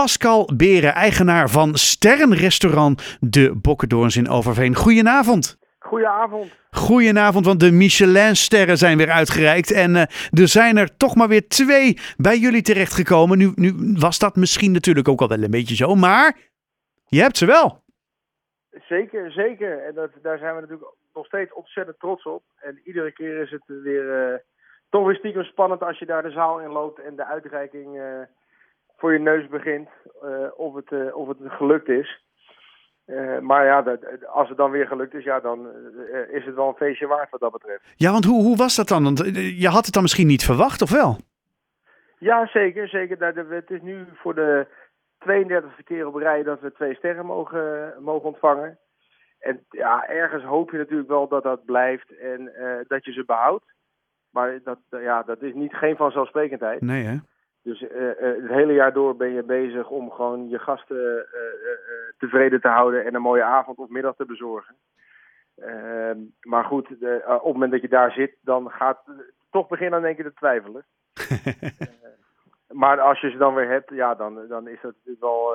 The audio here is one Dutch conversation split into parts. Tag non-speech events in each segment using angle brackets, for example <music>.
Pascal Beren, eigenaar van Sterrenrestaurant De Bokkendoorns in Overveen. Goedenavond. Goedenavond. Goedenavond, want de Michelin-sterren zijn weer uitgereikt. En uh, er zijn er toch maar weer twee bij jullie terechtgekomen. Nu, nu was dat misschien natuurlijk ook al wel een beetje zo, maar je hebt ze wel. Zeker, zeker. En dat, daar zijn we natuurlijk nog steeds ontzettend trots op. En iedere keer is het weer uh, toch weer stiekem spannend als je daar de zaal in loopt en de uitreiking uh, voor je neus begint. of, het, of het gelukt is. Uh, maar ja, dat, als het dan weer gelukt is, ja, dan uh, is het wel een feestje waard wat dat betreft. Ja, want hoe, hoe was dat dan? Want je had het dan misschien niet verwacht, of wel? Ja, zeker. zeker. Het is nu voor de 32e keer op rij dat we twee sterren mogen, mogen ontvangen. En ja, ergens hoop je natuurlijk wel dat dat blijft en uh, dat je ze behoudt. Maar dat, ja, dat is niet, geen vanzelfsprekendheid. Nee, hè? Dus uh, uh, het hele jaar door ben je bezig om gewoon je gasten uh, tevreden te houden en een mooie avond of middag te bezorgen. Ehm, maar goed, op het moment dat je daar zit, dan gaat toch beginnen aan denken te twijfelen. <laughs> maar als je ze dan weer hebt, ja, dan, dan is dat natuurlijk wel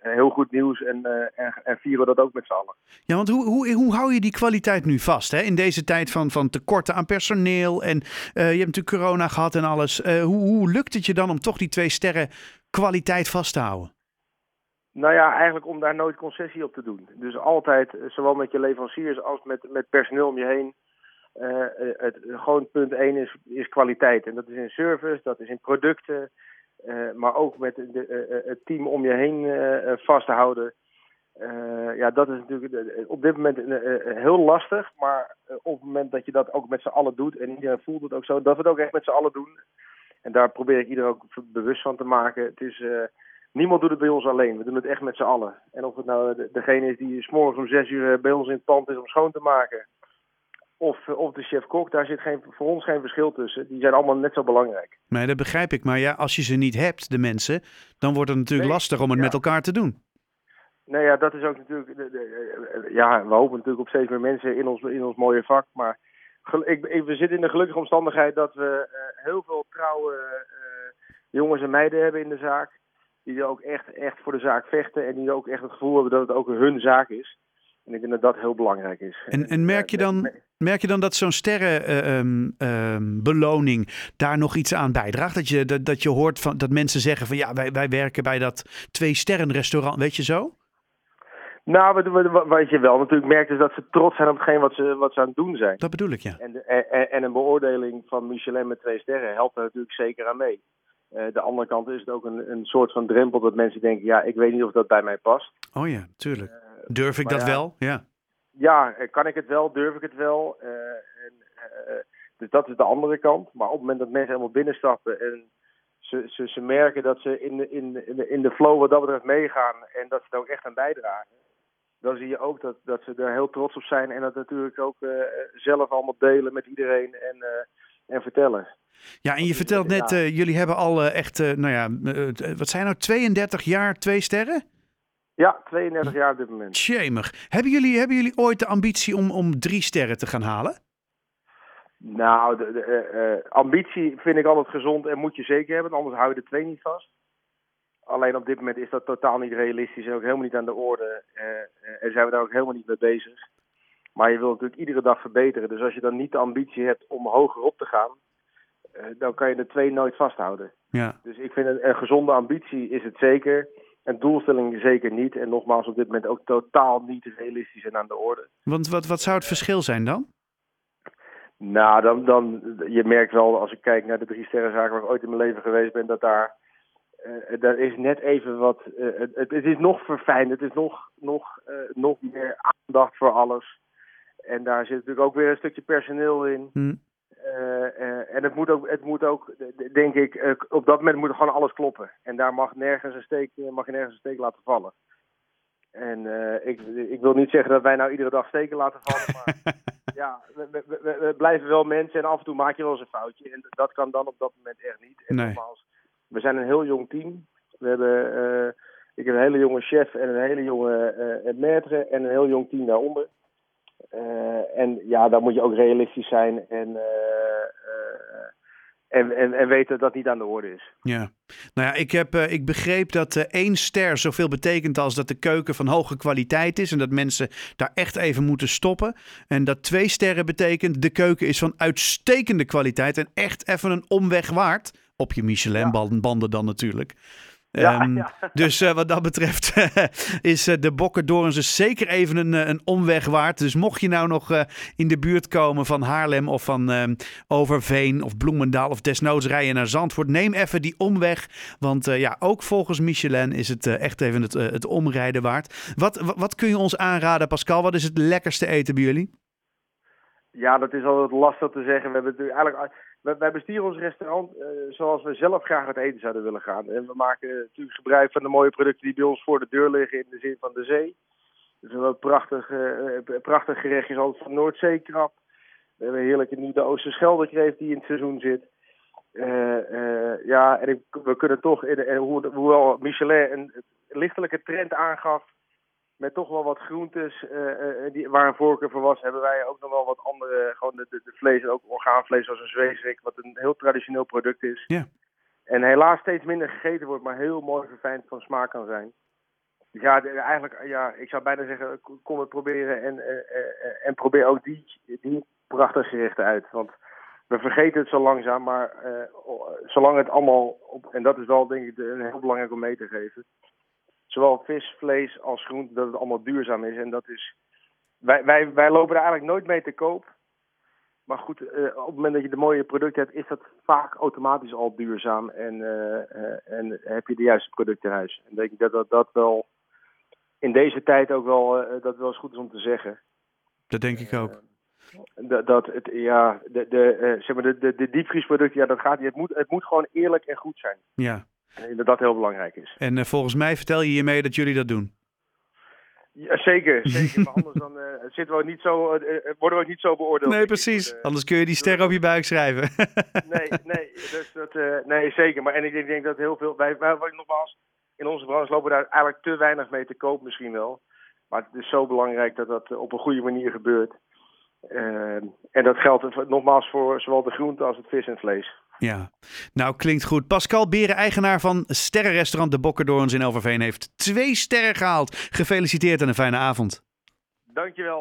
heel goed nieuws en, en, en, vieren we dat ook met z'n allen. Ja, want hoe, hoe, hoe hou je die kwaliteit nu vast hè? in deze tijd van, van tekorten aan personeel en je hebt natuurlijk corona gehad en alles. hoe, hoe lukt het je dan om toch die twee sterren kwaliteit vast te houden? Nou ja, eigenlijk om daar nooit concessie op te doen. Dus altijd, zowel met je leveranciers als met, met personeel om je heen. Uh, het, gewoon punt 1 is, is kwaliteit. En dat is in service, dat is in producten. Uh, maar ook met de, het team om je heen vast te houden. ja, dat is natuurlijk op dit moment heel lastig. Maar op het moment dat je dat ook met z'n allen doet. En iedereen voelt het ook zo. Dat we het ook echt met z'n allen doen. En daar probeer ik iedereen ook bewust van te maken. Het is niemand doet het bij ons alleen. We doen het echt met z'n allen. En of het nou de, degene is die morgens om zes uur bij ons in het pand is om schoon te maken. Of, of de chef-kok, daar zit geen, voor ons geen verschil tussen. Die zijn allemaal net zo belangrijk. Nee, dat begrijp ik. Maar ja, als je ze niet hebt, de mensen, dan wordt het natuurlijk Nee, lastig om het ja. met elkaar te doen. Nou ja, dat is ook natuurlijk. de- ja, we hopen natuurlijk op steeds meer mensen in ons, in ons mooie vak. Maar ik, ik- we zitten in de gelukkige omstandigheid dat we eh, heel veel trouwe eh, jongens en meiden hebben in de zaak. Die er ook echt, echt voor de zaak vechten. En die ook echt het gevoel hebben dat het ook hun zaak is. En ik denk dat dat heel belangrijk is. En, en merk, je dan, merk je dan dat zo'n sterrenbeloning daar nog iets aan bijdraagt? Dat je, dat, dat je hoort van, dat mensen zeggen van ja, wij, wij werken bij dat twee sterren restaurant, weet je zo? Nou, wat, je wel natuurlijk merkt is dat ze trots zijn op hetgeen wat ze, wat ze aan het doen zijn. Dat bedoel ik, ja. En, en, en een beoordeling van Michelin met twee sterren helpt er natuurlijk zeker aan mee. Eh, de andere kant is het ook een, een soort van drempel dat mensen denken, ja, ik weet niet of dat bij mij past. Oh ja, tuurlijk. Durf ik dat ja. wel? Ja. Ja, eh, kan ik het wel, durf ik het wel? Eh, en, eh, dus dat is de andere kant. Maar op het moment dat mensen helemaal binnenstappen en ze, ze, ze merken dat ze in de, in, de, in de- in de flow wat dat betreft meegaan en dat ze er ook echt aan bijdragen, dan zie je ook dat, dat ze er heel trots op zijn en dat natuurlijk ook zelf allemaal delen met iedereen en, en vertellen. Ja, en je vertelt net, jullie hebben al echt, nou ja, wat zijn nou, 32 jaar twee sterren? Ja, 32 jaar op dit moment. Tjemig. Hebben jullie, hebben jullie ooit de ambitie om, om drie sterren te gaan halen? Nou, de, de, eh, eh, ambitie vind ik altijd gezond en moet je zeker hebben, anders hou je de twee niet vast. Alleen op dit moment is dat totaal niet realistisch en ook helemaal niet aan de orde. eh, en zijn we daar ook helemaal niet mee bezig. Maar je wilt natuurlijk iedere dag verbeteren. Dus als je dan niet de ambitie hebt om hoger op te gaan, dan kan je de twee nooit vasthouden. Ja. Dus ik vind een, een gezonde ambitie is het zeker. Een doelstelling zeker niet. En nogmaals, op dit moment ook totaal niet realistisch en aan de orde. Want wat, wat zou het verschil zijn dan? Nou, dan, dan, je merkt wel als ik kijk naar de drie sterrenzaken waar ik ooit in mijn leven geweest ben, dat daar, eh daar is net even wat, eh, het, het is nog verfijnd, het is nog, nog, eh, nog meer aandacht voor alles. En daar zit natuurlijk ook weer een stukje personeel in. Hm. Eh, eh, en het moet ook, het moet ook denk ik, eh, op dat moment moet gewoon alles kloppen. En daar mag nergens een steek, mag je nergens een steek laten vallen. En ik, ik wil niet zeggen dat wij nou iedere dag steken laten vallen, maar <laughs> ja, we, we, we- we blijven wel mensen en af en toe maak je wel eens een foutje. En dat kan dan op dat moment echt niet. En Nee. nogmaals, we zijn een heel jong team. We hebben, ik heb een hele jonge chef en een hele jonge eh maître en een heel jong team daaronder. Eh, en ja, daar moet je ook realistisch zijn. En eh, eh, En, en, en weten dat dat niet aan de orde is. Ja, nou ja, ik, heb, ik begreep dat één ster zoveel betekent als dat de keuken van hoge kwaliteit is. En dat mensen daar echt even moeten stoppen. En dat twee sterren betekent de keuken is van uitstekende kwaliteit en echt even een omweg waard. Op je Michelin-banden dan natuurlijk. Ja, um, ja. Dus uh, wat dat betreft <laughs> is uh, de Bokkerdorens dus zeker even een, een omweg waard. Dus mocht je nou nog uh, in de buurt komen van Haarlem of van Overveen of Bloemendaal of desnoods rijden naar Zandvoort, neem even die omweg. Want ja, ook volgens Michelin is het echt even het, het omrijden waard. Wat, wat kun je ons aanraden, Pascal? Wat is het lekkerste eten bij jullie? Ja, dat is altijd lastig te zeggen. We hebben natuurlijk eigenlijk wij bestieren ons restaurant uh, zoals we zelf graag het eten zouden willen gaan. En we maken natuurlijk gebruik van de mooie producten die bij ons voor de deur liggen in de zin van de zee. Dus een prachtig, uh, prachtig gerecht is altijd van Noordzeekrab. We hebben heerlijk nu de Oosterscheldekreeft die in het seizoen zit. Ja, en we kunnen toch, in, en hoewel Michelin een lichtelijke trend aangaf met toch wel wat groentes uh, uh, die, waar een voorkeur voor was, hebben wij ook nog wel wat andere, gewoon de, de, de vlees, ook orgaanvlees zoals een zweesrik, wat een heel traditioneel product is. Ja. En helaas steeds minder gegeten wordt, maar heel mooi verfijnd van smaak kan zijn. Dus ja, de, eigenlijk, ja, ik zou bijna zeggen, kom het proberen en, uh, en probeer ook die, die prachtige gerechten uit. Want we vergeten het zo langzaam, maar zolang het allemaal, op, en dat is wel denk ik een heel belangrijk om mee te geven, zowel vis, vlees als groente, dat het allemaal duurzaam is. En dat is. Wij, wij, wij lopen er eigenlijk nooit mee te koop. Maar goed, uh, op het moment dat je de mooie producten hebt, is dat vaak automatisch al duurzaam. En, uh, uh, en heb je de juiste producten in huis. En denk ik dat dat, dat wel in deze tijd ook wel, dat wel eens goed is om te zeggen. Dat denk ik ook. Dat, dat het, ja, de, de, zeg maar de, de, de diepvriesproducten, ja, dat gaat niet. Het moet, het moet gewoon eerlijk en goed zijn. Ja. En dat dat heel belangrijk is. En uh, volgens mij vertel je hiermee dat jullie dat doen. Ja, zeker, <laughs> zeker. maar anders dan, uh, zitten we ook niet zo, uh, worden we ook niet zo beoordeeld. Nee, precies. Ik, anders kun je die ster op je buik schrijven. <laughs> nee, nee, dus dat, nee, zeker. Maar en ik denk, denk dat heel veel... Wij, wij, nogmaals, in onze branche lopen daar eigenlijk te weinig mee te koop misschien wel. Maar het is zo belangrijk dat dat op een goede manier gebeurt. En dat geldt nogmaals voor zowel de groente als het vis en vlees. Ja, nou klinkt goed. Pascal Beren, eigenaar van sterrenrestaurant De Bokkerdorens in Overveen, heeft twee sterren gehaald. Gefeliciteerd en een fijne avond. Dankjewel.